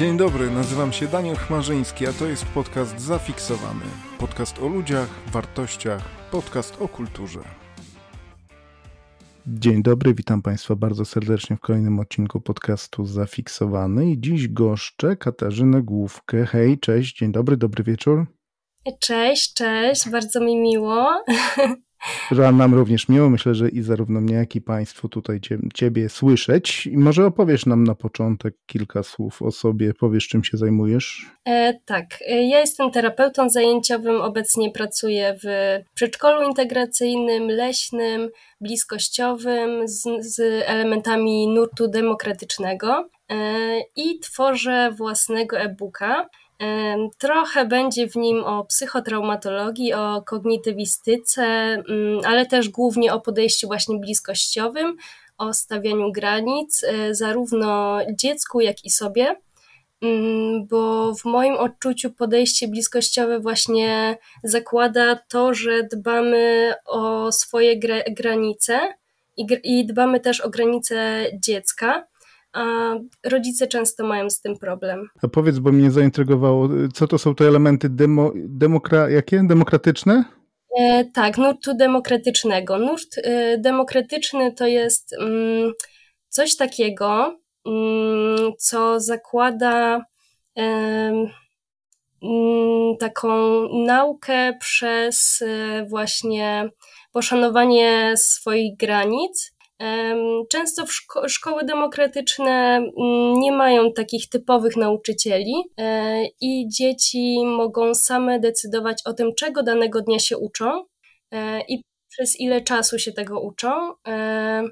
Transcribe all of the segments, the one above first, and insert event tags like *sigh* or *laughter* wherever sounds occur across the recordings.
Dzień dobry, nazywam się Daniel Chmarzyński, a to jest podcast Zafiksowany. Podcast o ludziach, wartościach, podcast o kulturze. Dzień dobry, witam Państwa bardzo serdecznie w kolejnym odcinku podcastu Zafiksowany i dziś goszczę Katarzynę Główkę. Hej, cześć, dzień dobry, dobry wieczór. Cześć, cześć, bardzo mi miło. *laughs* Że nam również miło, myślę, że i zarówno mnie, jak i Państwu tutaj cie, Ciebie słyszeć. I może opowiesz nam na początek kilka słów o sobie, powiesz czym się zajmujesz? E, tak, e, ja jestem terapeutą zajęciowym, obecnie pracuję w przedszkolu integracyjnym, leśnym, bliskościowym z, z elementami nurtu demokratycznego e, i tworzę własnego e-booka Trochę będzie w nim o psychotraumatologii, o kognitywistyce, mm, ale też głównie o podejściu właśnie bliskościowym, o stawianiu granic, e, zarówno dziecku, jak i sobie. Mm, bo w moim odczuciu podejście bliskościowe właśnie zakłada to, że dbamy o swoje granice i dbamy też o granice dziecka a rodzice często mają z tym problem. A powiedz, bo mnie zaintrygowało, co to są te elementy demo, demokra, jakie? demokratyczne? E, tak, nurtu demokratycznego. Nurt e, demokratyczny to jest mm, coś takiego, mm, co zakłada mm, taką naukę przez e, właśnie poszanowanie swoich granic Często szko szkoły demokratyczne mm, nie mają takich typowych nauczycieli e, i dzieci mogą same decydować o tym, czego danego dnia się uczą e, i przez ile czasu się tego uczą. E,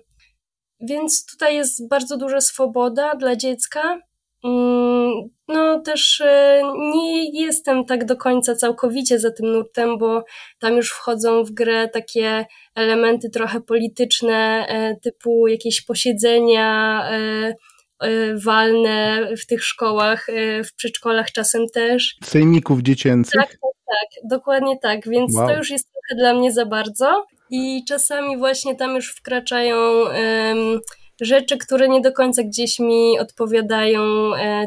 więc tutaj jest bardzo duża swoboda dla dziecka. Mm, no też nie jestem tak do końca całkowicie za tym nurtem, bo tam już wchodzą w grę takie elementy trochę polityczne, e, typu jakieś posiedzenia e, e, walne w tych szkołach, w przedszkolach czasem też. Sejmików dziecięcych? Tak, tak, tak, dokładnie tak, więc wow. to już jest trochę dla mnie za bardzo i czasami właśnie tam już wkraczają um, rzeczy, które nie do końca gdzieś mi odpowiadają,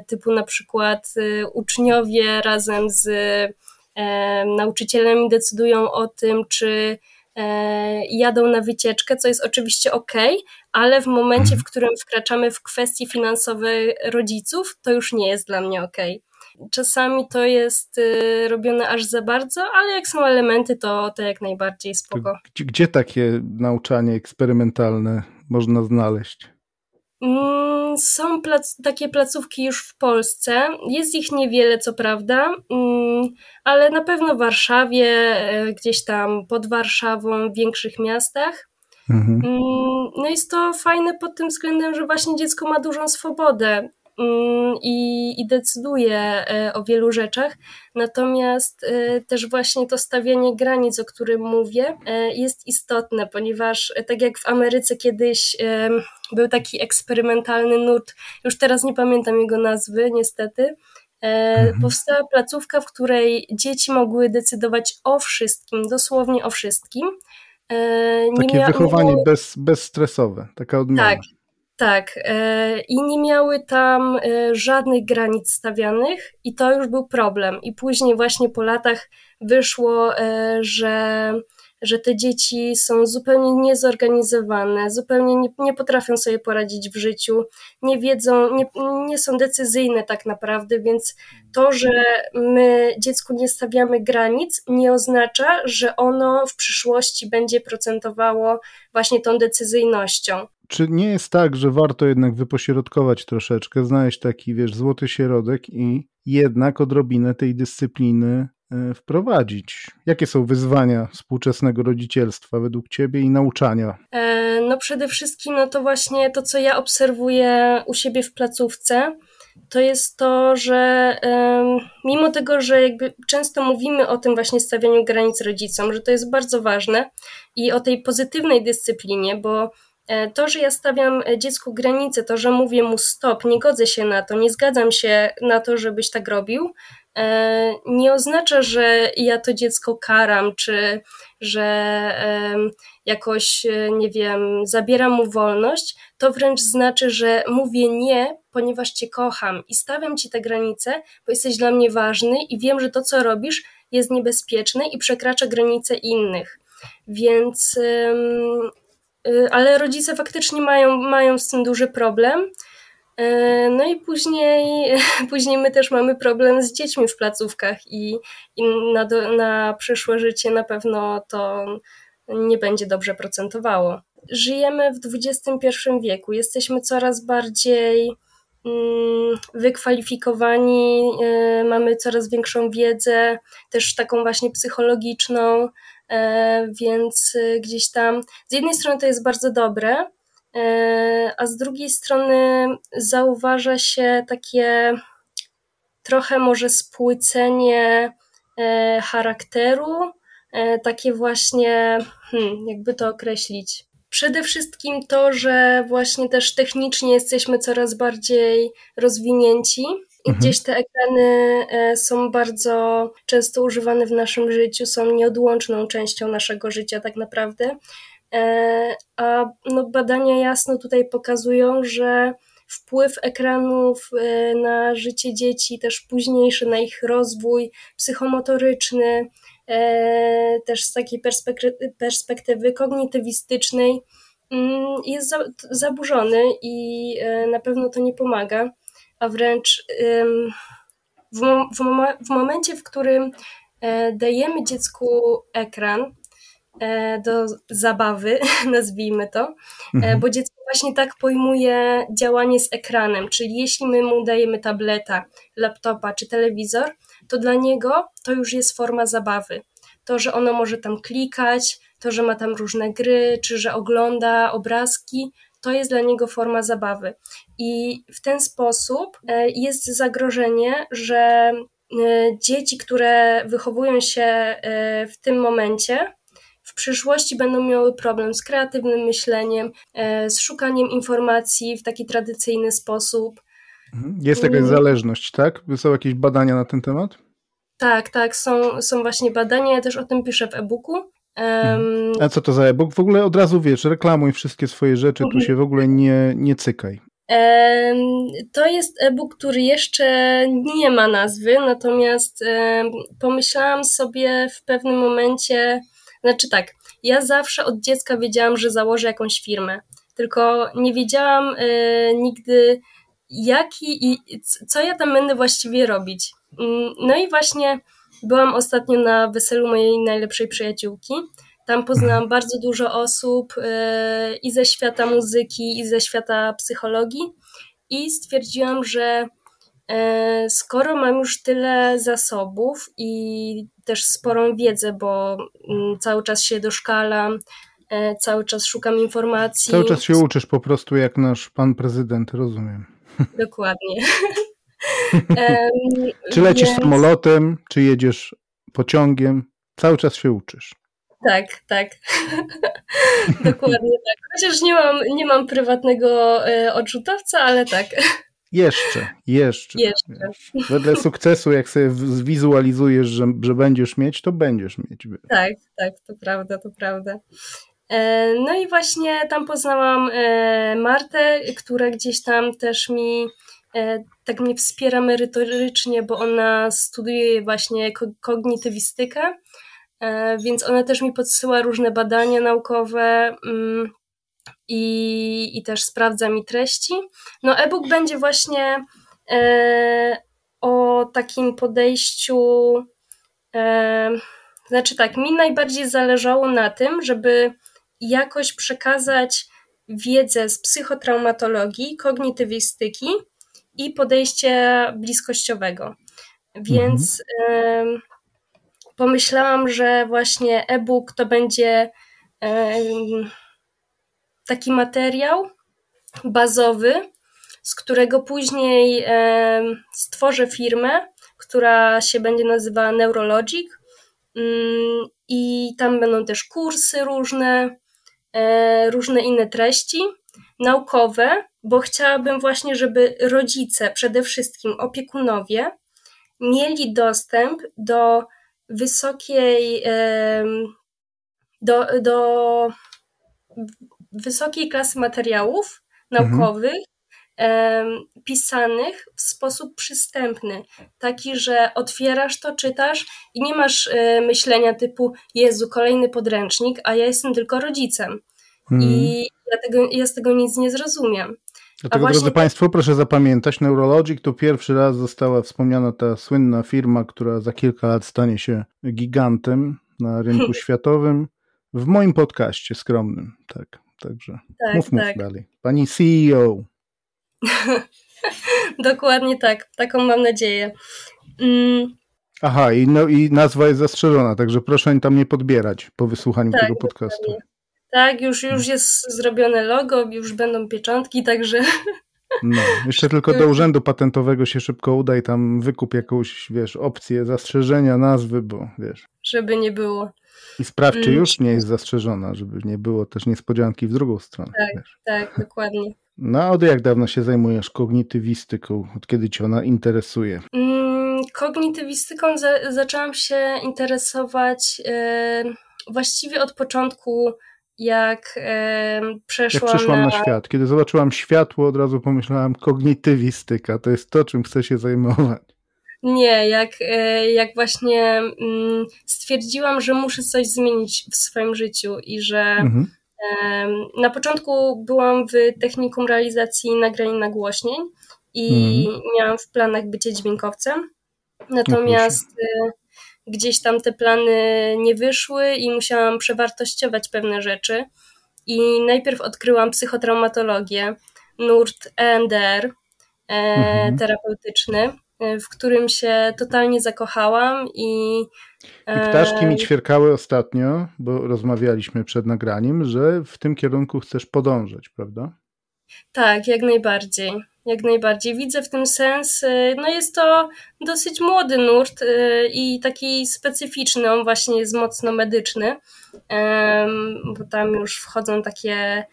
typu na przykład uczniowie razem z nauczycielami decydują o tym, czy E, jadą na wycieczkę, co jest oczywiście ok, ale w momencie, w mhm. którym wkraczamy w kwestie finansowe rodziców, to już nie jest dla mnie ok. Czasami to jest robione aż za bardzo, ale jak są elementy, to, to jak najbardziej spoko. Gdzie, gdzie takie nauczanie eksperymentalne można znaleźć? Mm, są plac, takie placówki już w Polsce. Jest ich niewiele, co prawda, mm, ale na pewno w Warszawie, e, gdzieś tam pod Warszawą, w większych miastach. Mhm. Mm, no jest to fajne pod tym względem, że właśnie dziecko ma dużą swobodę i, i decyduje e, o wielu rzeczach. Natomiast e, też właśnie to stawianie granic, o którym mówię, jest istotne, ponieważ tak jak w Ameryce kiedyś był taki eksperymentalny nurt, już teraz nie pamiętam jego nazwy, niestety. E, mhm. Powstała placówka, w której dzieci mogły decydować o wszystkim, dosłownie o wszystkim. E, nie Takie wychowanie nie... bez, bezstresowe, taka odmiana. Tak, tak. E, I nie miały tam żadnych granic stawianych, i to już był problem. I później, właśnie po latach, wyszło, że że te dzieci są zupełnie niezorganizowane, zupełnie nie, nie potrafią sobie poradzić w życiu, nie wiedzą, nie, nie są decyzyjne tak naprawdę, więc to, że my dziecku nie stawiamy granic, nie oznacza, że ono w przyszłości będzie procentowało właśnie tą decyzyjnością. Czy nie jest tak, że warto jednak wypośrodkować troszeczkę, znaleźć taki, wiesz, złoty środek i jednak odrobinę tej dyscypliny E, wprowadzić? Jakie są wyzwania współczesnego rodzicielstwa według Ciebie i nauczania? E, no przede wszystkim no to właśnie to, co ja obserwuję u siebie w placówce, to jest to, że mimo tego, że jakby często mówimy o tym właśnie stawianiu granic rodzicom, że to jest bardzo ważne i o tej pozytywnej dyscyplinie, bo to, że ja stawiam dziecku granice, to, że mówię mu stop, nie godzę się na to, nie zgadzam się na to, żebyś tak robił, e, nie oznacza, że ja to dziecko karam, czy że jakoś, nie wiem, zabieram mu wolność. To wręcz znaczy, że mówię nie, ponieważ cię kocham i stawiam ci te granice, bo jesteś dla mnie ważny i wiem, że to, co robisz, jest niebezpieczne i przekracza granice innych. Więc ale rodzice faktycznie mają, mają z tym duży problem. Y, no i później, *laughs* później my też mamy problem z dziećmi w placówkach i, i na, na przyszłe życie na pewno to nie będzie dobrze procentowało. Żyjemy w XXI wieku, jesteśmy coraz bardziej mm, wykwalifikowani, y, mamy coraz większą wiedzę, też taką właśnie psychologiczną, więc e, gdzieś tam z jednej strony to jest bardzo dobre, e, a z drugiej strony zauważa się takie trochę może spłycenie charakteru, takie właśnie, hmm, jakby to określić. Przede wszystkim to, że właśnie też technicznie jesteśmy coraz bardziej rozwinięci, i mhm. gdzieś te ekrany e, są bardzo często używane w naszym życiu, są nieodłączną częścią naszego życia tak naprawdę. E, a no, badania jasno tutaj pokazują, że wpływ ekranów e, na życie dzieci, też późniejszy, na ich rozwój psychomotoryczny, też z takiej perspektywy kognitywistycznej, mm, jest zaburzony i na pewno to nie pomaga a wręcz w, w, w momencie, w którym e, dajemy dziecku ekran e, do zabawy, *laughs* nazwijmy to, e, mhm. bo dziecko właśnie tak pojmuje działanie z ekranem, czyli jeśli my mu dajemy tableta, laptopa czy telewizor, to dla niego to już jest forma zabawy. To, że ono może tam klikać, to, że ma tam różne gry, czy że ogląda obrazki, to jest dla niego forma zabawy. I w ten sposób e, jest zagrożenie, że e, dzieci, które wychowują się e, w tym momencie, w przyszłości będą miały problem z kreatywnym myśleniem, z szukaniem informacji w taki tradycyjny sposób. Mhm. Jest jakaś zależność, tak? Są jakieś badania na ten temat? Tak, tak, są, są właśnie badania, ja też o tym piszę w e-booku. Um, A co to za e-book? W ogóle od razu wiesz, reklamuj wszystkie swoje rzeczy, tu mhm. się w ogóle nie, nie cykaj. To jest e-book, który jeszcze nie ma nazwy, natomiast pomyślałam sobie w pewnym momencie, znaczy tak, ja zawsze od dziecka wiedziałam, że założę jakąś firmę, tylko nie wiedziałam e, nigdy, jaki i co ja tam będę właściwie robić. Mm, no i właśnie Byłam ostatnio na weselu mojej najlepszej przyjaciółki. Tam poznałam bardzo dużo osób yy, i ze świata muzyki, i ze świata psychologii, i stwierdziłam, że yy, skoro mam już tyle zasobów i też sporą wiedzę, bo yy, cały czas się doszkalam, e, cały czas szukam informacji. Cały czas się uczysz po prostu jak nasz pan prezydent, rozumiem. *laughs* Dokładnie. *laughs* czy lecisz więc... samolotem, czy jedziesz pociągiem, cały czas się uczysz. Tak, tak. *laughs* Dokładnie tak. Chociaż nie mam, nie mam prywatnego e, odrzutowca, ale tak. Jeszcze, jeszcze. Jeszcze. Wedle sukcesu, jak sobie zwizualizujesz, że, że będziesz mieć, to będziesz mieć. Tak, tak, to prawda, to prawda. E, no i właśnie tam poznałam e, Martę, która gdzieś tam też mi tak mnie wspiera merytorycznie, bo ona studiuje właśnie kognitywistykę, e, więc ona też mi podsyła różne badania naukowe mm, i, i też sprawdza mi treści. No e-book będzie właśnie e, o takim podejściu, znaczy tak, mi najbardziej zależało na tym, żeby jakoś przekazać wiedzę z psychotraumatologii, kognitywistyki, i podejście bliskościowego. Więc mhm. y, pomyślałam, że właśnie e-book to będzie y, taki materiał bazowy, z którego później y, stworzę firmę, która się będzie nazywała Neurologic. Mm, I tam będą też kursy różne, różne inne treści naukowe, bo chciałabym właśnie, żeby rodzice, przede wszystkim opiekunowie, mieli dostęp do wysokiej, do, do wysokiej klasy materiałów naukowych, mhm. pisanych w sposób przystępny, taki, że otwierasz to, czytasz i nie masz e, myślenia typu Jezu, kolejny podręcznik, a ja jestem tylko rodzicem. Mhm. I ja, tego, ja z tego nic nie zrozumiem. Dlatego, właśnie... drodzy Państwo, proszę zapamiętać, Neurologic to pierwszy raz została wspomniana ta słynna firma, która za kilka lat stanie się gigantem na *laughs* rynku światowym. W moim podcaście skromnym, tak. Także tak, mów, mów tak. dalej. Pani CEO. *laughs* Dokładnie tak, taką mam nadzieję. Mm. Aha, i, no, i nazwa jest zastrzeżona, także proszę tam nie podbierać po wysłuchaniu tak, tego podcastu. Dokładnie. Tak, już, już jest zrobione logo, już będą pieczątki, także. No, jeszcze *laughs* tylko do urzędu patentowego się szybko uda i tam wykup jakąś, wiesz, opcję zastrzeżenia nazwy, bo wiesz. Żeby nie było. I sprawdź, czy mm. już nie jest zastrzeżona, żeby nie było też niespodzianki w drugą stronę. Tak, wiesz. tak, dokładnie. No, a od jak dawno się zajmujesz kognitywistyką? Od kiedy cię ona interesuje? Mm, kognitywistyką za zaczęłam się interesować właściwie od początku jak przeszłam, jak na... na... świat. Kiedy zobaczyłam światło, od razu pomyślałam kognitywistyka, to jest to, czym chcę się zajmować. Nie, jak, e, jak właśnie mm, stwierdziłam, że muszę coś zmienić w swoim życiu i że mhm. na początku byłam w technikum realizacji nagrań nagłośnień i mhm. miałam w planach bycie dźwiękowcem. Natomiast no gdzieś tam te plany nie wyszły i musiałam przewartościować pewne rzeczy. I najpierw odkryłam psychotraumatologię, nurt EMDR, e, mhm. terapeutyczny, e, w którym się totalnie zakochałam i. I ptaszki mi e, ćwierkały ostatnio, bo rozmawialiśmy przed nagraniem, że w tym kierunku chcesz podążać, prawda? Tak, jak najbardziej. Jak najbardziej widzę w tym sens. Y, no jest to dosyć młody nurt y, i taki specyficzny, on właśnie jest mocno medyczny, bo tam już wchodzą takie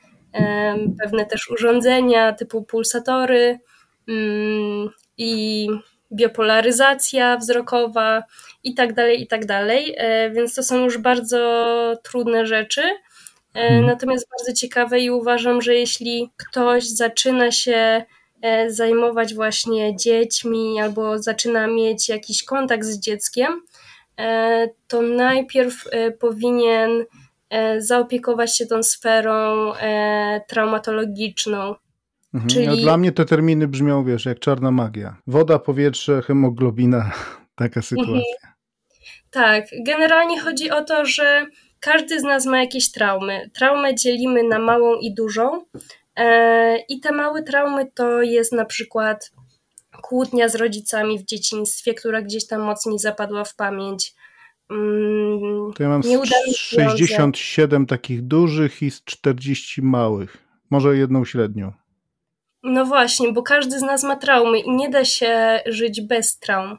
pewne też urządzenia typu pulsatory mm, i biopolaryzacja wzrokowa i tak dalej, i tak dalej. E, więc to są już bardzo trudne rzeczy. E, mhm. Natomiast bardzo ciekawe i uważam, że jeśli ktoś zaczyna się zajmować właśnie dziećmi albo zaczyna mieć jakiś kontakt z dzieckiem, e, to najpierw e, powinien zaopiekować się tą sferą traumatologiczną. Mhm. Czyli... No, dla mnie te terminy brzmią, wiesz, jak czarna magia. Woda, powietrze, hemoglobina, *laughs* taka sytuacja. Mhm. Tak, generalnie chodzi o to, że każdy z nas ma jakieś traumy. Traumę dzielimy na małą i dużą. E, I te małe traumy to jest na przykład kłótnia z rodzicami w dzieciństwie, która gdzieś tam mocniej zapadła w pamięć. Mm, to ja mam 67 takich dużych i 40 małych. Może jedną średnią. No właśnie, bo każdy z nas ma traumy i nie da się żyć bez traum.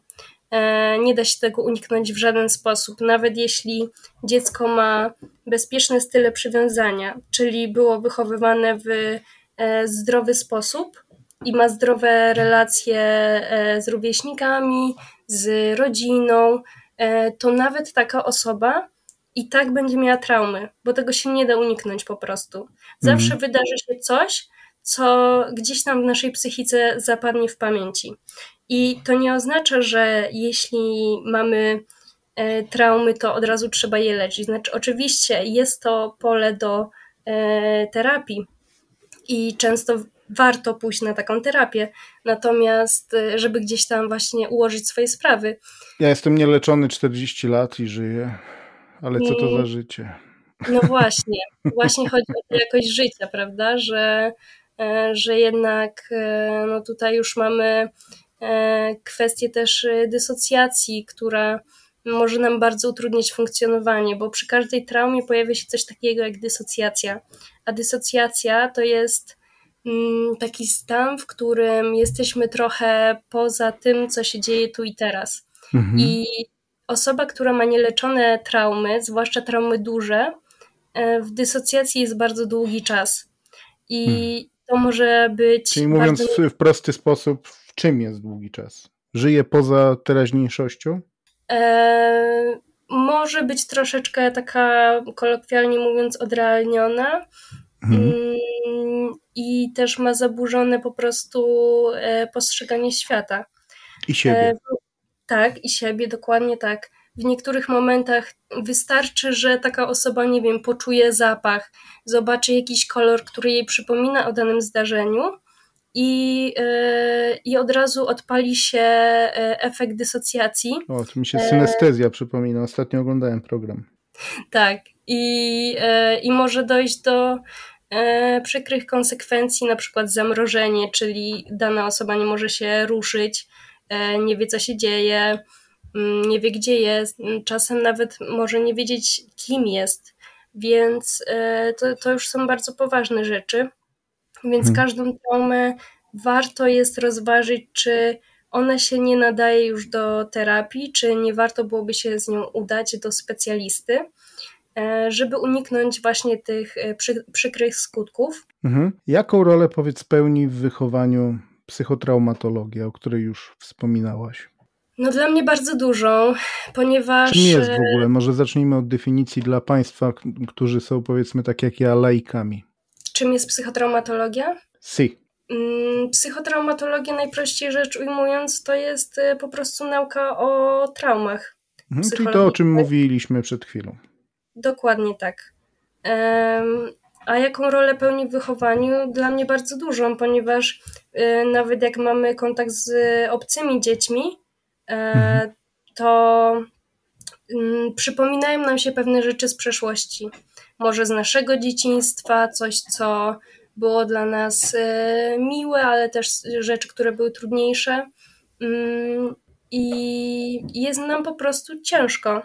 E, nie da się tego uniknąć w żaden sposób, nawet jeśli dziecko ma bezpieczne style przywiązania, czyli było wychowywane w e, zdrowy sposób i ma zdrowe relacje e, z rówieśnikami, z rodziną, to nawet taka osoba i tak będzie miała traumy, bo tego się nie da uniknąć po prostu. Zawsze mhm. wydarzy się coś, co gdzieś tam w naszej psychice zapadnie w pamięci. I to nie oznacza, że jeśli mamy e, traumy, to od razu trzeba je leczyć. Znaczy, oczywiście jest to pole do e, terapii i często warto pójść na taką terapię, natomiast e, żeby gdzieś tam właśnie ułożyć swoje sprawy. Ja jestem nieleczony 40 lat i żyję, ale co to za życie? No właśnie, właśnie chodzi o jakość życia, prawda, że, że jednak no tutaj już mamy E, kwestię też e, dysocjacji, która może nam bardzo utrudniać funkcjonowanie, bo przy każdej traumie pojawia się coś takiego jak dysocjacja. A dysocjacja to jest mm, taki stan, w którym jesteśmy trochę poza tym, co się dzieje tu i teraz. Mhm. I osoba, która ma nieleczone traumy, zwłaszcza traumy duże, w dysocjacji jest bardzo długi czas. I hmm. to może być. Czyli mówiąc bardzo... w prosty sposób, czym jest długi czas? Żyje poza teraźniejszością? E, może być troszeczkę taka, kolokwialnie mówiąc, odrealniona. Mhm. Mm, I też ma zaburzone po prostu e, postrzeganie świata. I siebie. E, tak, i siebie, dokładnie tak. W niektórych momentach wystarczy, że taka osoba, nie wiem, poczuje zapach, zobaczy jakiś kolor, który jej przypomina o danym zdarzeniu i, yy, i od razu odpali się efekt dysocjacji. O, to mi się synestezja e... przypomina. Ostatnio oglądałem program. Tak. I, yy, i może dojść do yy, przykrych konsekwencji, na przykład zamrożenie, czyli dana osoba nie może się ruszyć, nie wie co się dzieje, mm, nie wie gdzie jest, czasem nawet może nie wiedzieć kim jest, więc to, to już są bardzo poważne rzeczy. Więc hmm. każdą traumę warto jest rozważyć, czy ona się nie nadaje już do terapii, czy nie warto byłoby się z nią udać do specjalisty, e, żeby uniknąć właśnie tych e, przy, przykrych skutków. Mhm. Jaką rolę powiedz pełni w wychowaniu psychotraumatologia, o której już wspominałaś? No dla mnie bardzo dużą, ponieważ... Czym jest w ogóle? Może zacznijmy od definicji dla Państwa, którzy są powiedzmy tak jak ja laikami. Czym jest psychotraumatologia? Si. Mm, psychotraumatologia, najprościej rzecz ujmując, to jest y, po prostu nauka o traumach. Mhm, czyli to, o czym mówiliśmy przed chwilą. Dokładnie tak. A jaką rolę pełni w wychowaniu? Dla mnie bardzo dużą, ponieważ y, nawet jak mamy kontakt z obcymi dziećmi, e, mhm. to mm, przypominają nam się pewne rzeczy z przeszłości może z naszego dzieciństwa, coś, co było dla nas e, miłe, ale też rzeczy, które były trudniejsze. Mm, I jest nam po prostu ciężko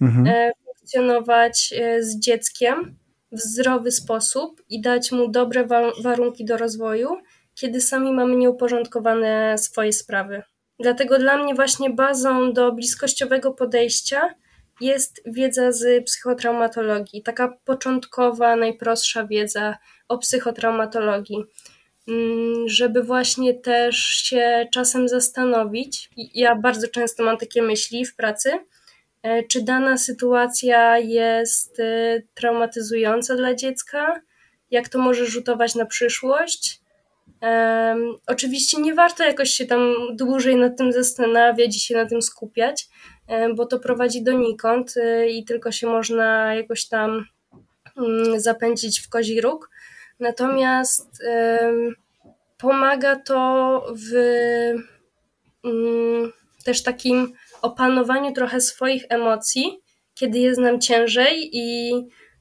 mhm. E, funkcjonować e, z dzieckiem w zdrowy sposób i dać mu dobre warunki do rozwoju, kiedy sami mamy nieuporządkowane swoje sprawy. Dlatego dla mnie właśnie bazą do bliskościowego podejścia jest wiedza z psychotraumatologii, taka początkowa, najprostsza wiedza o psychotraumatologii, mm, żeby właśnie też się czasem zastanowić. Ja bardzo często mam takie myśli w pracy, e, czy dana sytuacja jest e, traumatyzująca dla dziecka, jak to może rzutować na przyszłość. Um, oczywiście nie warto jakoś się tam dłużej nad tym zastanawiać i się na tym skupiać, bo to prowadzi donikąd e, i tylko się można jakoś tam mm, zapędzić w kozi róg. Natomiast pomaga to w mm, też takim opanowaniu trochę swoich emocji, kiedy jest nam ciężej i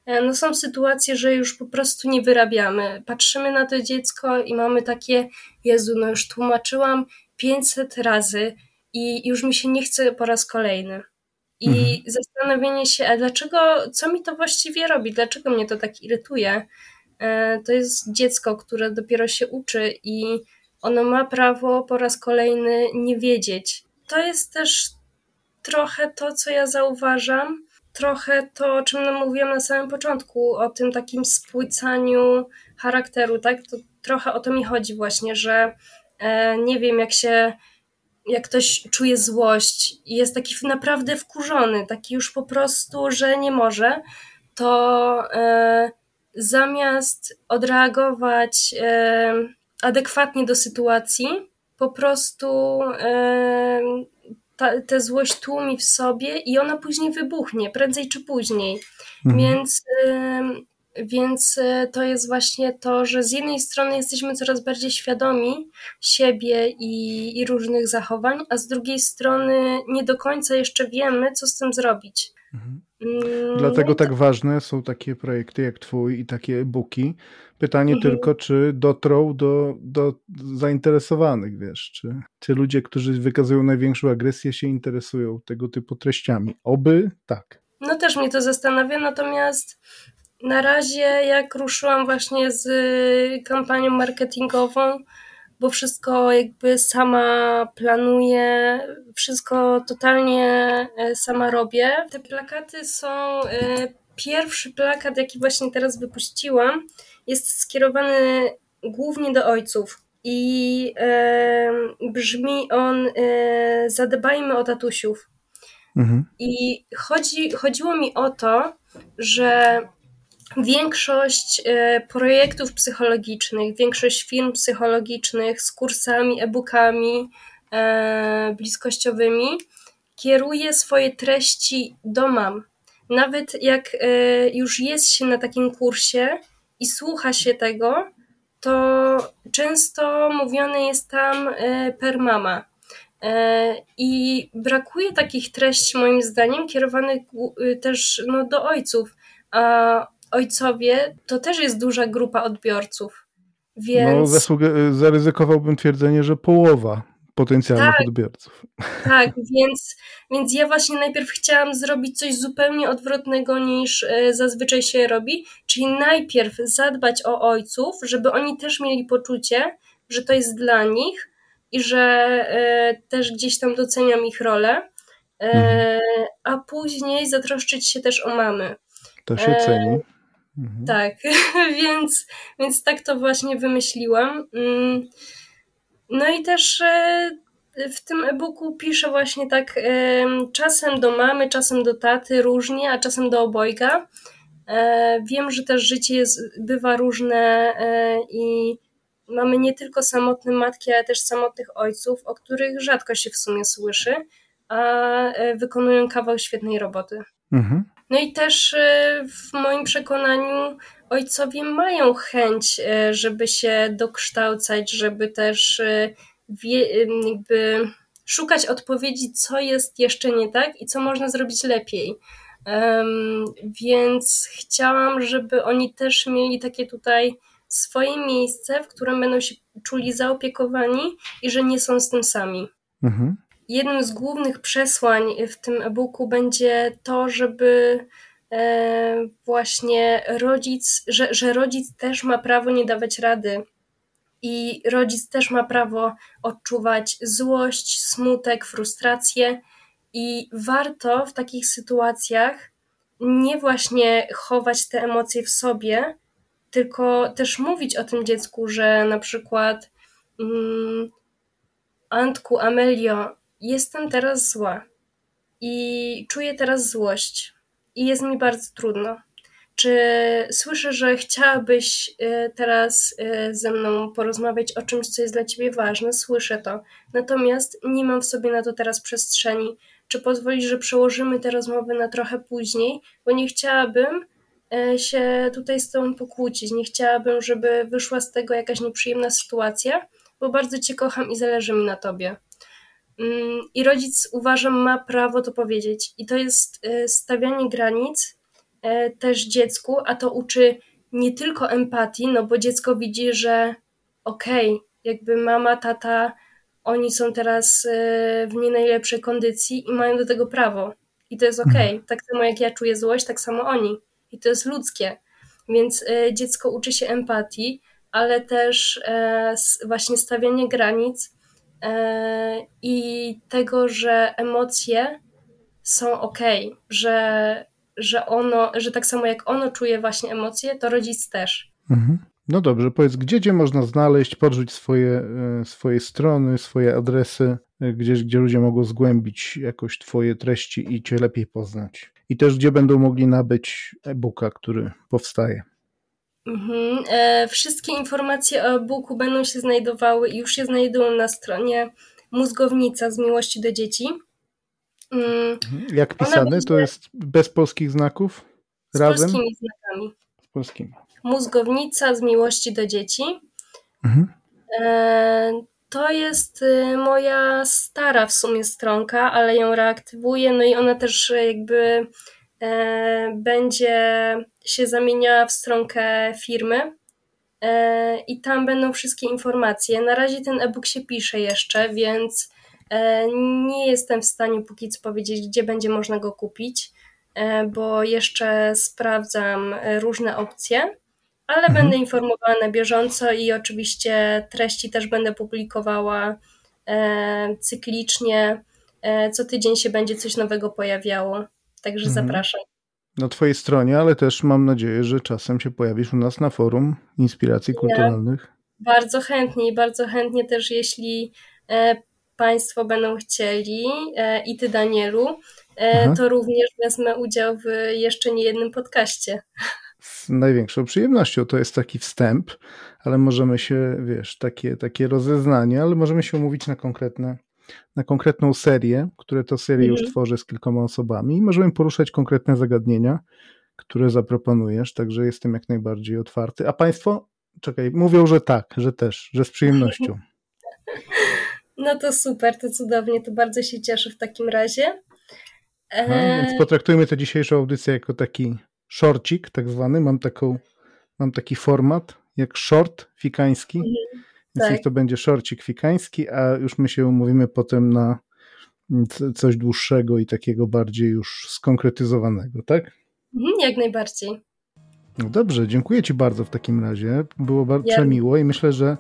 e, no są sytuacje, że już po prostu nie wyrabiamy. Patrzymy na to dziecko i mamy takie, Jezu, no już tłumaczyłam 500 razy, i już mi się nie chce po raz kolejny. I mhm. zastanowienie się, a dlaczego, co mi to właściwie robi, dlaczego mnie to tak irytuje? E, to jest dziecko, które dopiero się uczy i ono ma prawo po raz kolejny nie wiedzieć. To jest też trochę to, co ja zauważam, trochę to, o czym mówiłam na samym początku, o tym takim spłycaniu charakteru, tak? To trochę o to mi chodzi właśnie, że e, nie wiem, jak się jak ktoś czuje złość i jest taki naprawdę wkurzony, taki już po prostu, że nie może, to e, zamiast odreagować e, adekwatnie do sytuacji, po prostu e, ta, tę złość tłumi w sobie i ona później wybuchnie, prędzej czy później. Mhm. Więc więc e, to jest właśnie to, że z jednej strony jesteśmy coraz bardziej świadomi siebie i, i, różnych zachowań, a z drugiej strony nie do końca jeszcze wiemy, co z tym zrobić. Mhm. Mm, Dlatego no tak ważne są takie projekty jak Twój i takie e-booki. Pytanie mhm. tylko, czy dotrą do, do zainteresowanych, wiesz, czy, czy ludzie, którzy wykazują największą agresję, się interesują tego typu treściami. Oby tak. No też mnie to zastanawia, natomiast na razie, jak ruszyłam właśnie z kampanią marketingową, bo wszystko jakby sama planuję, wszystko totalnie e, sama robię. Te plakaty są e, pierwszy plakat, jaki właśnie teraz wypuściłam, jest skierowany głównie do ojców. I e, brzmi on Zadbajmy o tatusiów. Mhm. I chodzi, chodziło mi o to, że większość e, projektów psychologicznych, większość film psychologicznych z kursami, e-bookami e, bliskościowymi kieruje swoje treści do mam. Nawet jak e, już jest się na takim kursie i słucha się tego, to często mówione jest tam per mama. I brakuje takich treści, moim zdaniem, kierowanych też no, do ojców. A ojcowie to też jest duża grupa odbiorców. Więc... No, zaryzykowałbym twierdzenie, że połowa potencjalnych tak, odbiorców. *laughs* Tak, więc, więc ja właśnie najpierw chciałam zrobić coś zupełnie odwrotnego niż e, zazwyczaj się robi, czyli najpierw zadbać o ojców, żeby oni też mieli poczucie, że to jest dla nich i że e, też gdzieś tam doceniam ich rolę, e, mhm. a później zatroszczyć się też o mamy. To się ceni. Mhm. Tak, *laughs* więc, więc tak to właśnie wymyśliłam. Mm, no i też e, w tym e-booku piszę właśnie tak czasem do mamy, czasem do taty, różnie, a czasem do obojga. E, wiem, że też życie jest, bywa różne e, i mamy nie tylko samotne matki, ale też samotnych ojców, o których rzadko się w sumie słyszy, a wykonują kawał świetnej roboty. Mhm. No i też e, w moim przekonaniu ojcowie mają chęć, e, żeby się dokształcać, żeby też e, jakby szukać odpowiedzi, co jest jeszcze nie tak i co można zrobić lepiej. Więc chciałam, żeby oni też mieli takie tutaj swoje miejsce, w którym będą się czuli zaopiekowani i że nie są z tym sami. Mhm jednym z głównych przesłań w tym e-booku będzie to, żeby e, właśnie rodzic, że, że rodzic też ma prawo nie dawać rady. I rodzic też ma prawo odczuwać złość, smutek, frustrację, i warto w takich sytuacjach nie właśnie chować te emocje w sobie, tylko też mówić o tym dziecku, że na przykład mm, Antku, Amelio, jestem teraz zła i czuję teraz złość i jest mi bardzo trudno. Czy słyszę, że chciałabyś y, teraz y, ze mną porozmawiać o czymś, co jest dla ciebie ważne? Słyszę to. Natomiast nie mam w sobie na to teraz przestrzeni. Czy pozwolisz, że przełożymy te rozmowy na trochę później? Bo nie chciałabym y, się tutaj z tobą pokłócić. Nie chciałabym, żeby wyszła z tego jakaś nieprzyjemna sytuacja, bo bardzo cię kocham i zależy mi na tobie. Mm, I rodzic uważam ma prawo to powiedzieć. I to jest e, stawianie granic e, też dziecku, a to uczy nie tylko empatii, no bo dziecko widzi, że okej, okay, jakby mama, tata, oni są teraz e, w nie najlepszej kondycji i mają do tego prawo. I to jest okej. Okay. Mhm. Tak samo jak ja czuję złość, tak samo oni. I to jest ludzkie. Więc dziecko uczy się empatii, ale też właśnie stawianie granic i tego, że emocje są ok, że, że ono, że tak samo jak ono czuje właśnie emocje, to rodzic też. Mhm. No dobrze, powiedz, gdzie cię można znaleźć, podrzuć swoje, e, swoje strony, swoje adresy, e, gdzieś, gdzie ludzie mogą zgłębić jakoś twoje treści i cię lepiej poznać. I też gdzie będą mogli nabyć e-booka, który powstaje. Mhm. E, wszystkie informacje o e-booku będą się znajdowały i już się znajdują na stronie Mózgownica z miłości do dzieci. Mm. Jak pisane? To jest bez polskich znaków? Z Razem? polskimi znakami. Z polskimi. Mózgownica z miłości do dzieci. Mhm. E, to jest y, moja stara w sumie stronka, ale ją reaktywuję, no i ona też jakby będzie się zamieniała w stronkę firmy e, i tam będą wszystkie informacje. Na razie ten e-book się pisze jeszcze, więc e, nie jestem w stanie póki co powiedzieć, gdzie będzie można go kupić, bo jeszcze sprawdzam różne opcje, ale mhm. będę informowała na bieżąco i oczywiście treści też będę publikowała cyklicznie. Co tydzień się będzie coś nowego pojawiało. Także mhm. zapraszam. na Twojej stronie, ale też mam nadzieję, że czasem się pojawisz u nas na forum inspiracji kulturalnych. Ja bardzo chętnie i bardzo chętnie też, jeśli e, Państwo będą chcieli e, i Ty, Danielu, e, Aha. to również wezmę udział w jeszcze nie jednym podcaście. Z największą przyjemnością. To jest taki wstęp, ale możemy się, wiesz, takie, takie rozeznanie, ale możemy się umówić na konkretne na konkretną serię, które to serię już mhm. tworzę z kilkoma osobami i możemy poruszać konkretne zagadnienia, które zaproponujesz, także jestem jak najbardziej otwarty. A Państwo, czekaj, mówią, że tak, że też, że z przyjemnością. *laughs* No to super, to cudownie, to bardzo się cieszę w takim razie. No, więc e, potraktujmy tę dzisiejszą audycję jako taki shortcik, tak zwany. Mam, taką, mam taki format jak short fikański. Mhm. Więc tak. to będzie szorcik fikański, a już my się umówimy potem na coś dłuższego i takiego bardziej już skonkretyzowanego, tak? Mhm, jak najbardziej. No dobrze, dziękuję Ci bardzo w takim razie. Było bardzo ja. miło i myślę, że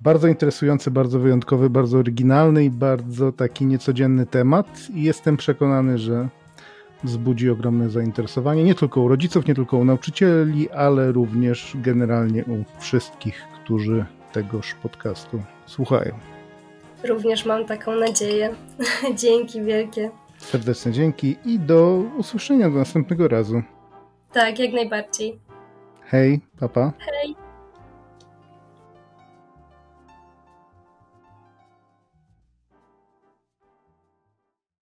bardzo interesujący, bardzo wyjątkowy, bardzo oryginalny i bardzo taki niecodzienny temat. I jestem przekonany, że wzbudzi ogromne zainteresowanie nie tylko u rodziców, nie tylko u nauczycieli, ale również generalnie u wszystkich, którzy tegoż podcastu słuchają. Również mam taką nadzieję. *laughs* dzięki wielkie. Serdeczne dzięki i do usłyszenia do następnego razu. Tak, jak najbardziej. Hej, papa. Hej.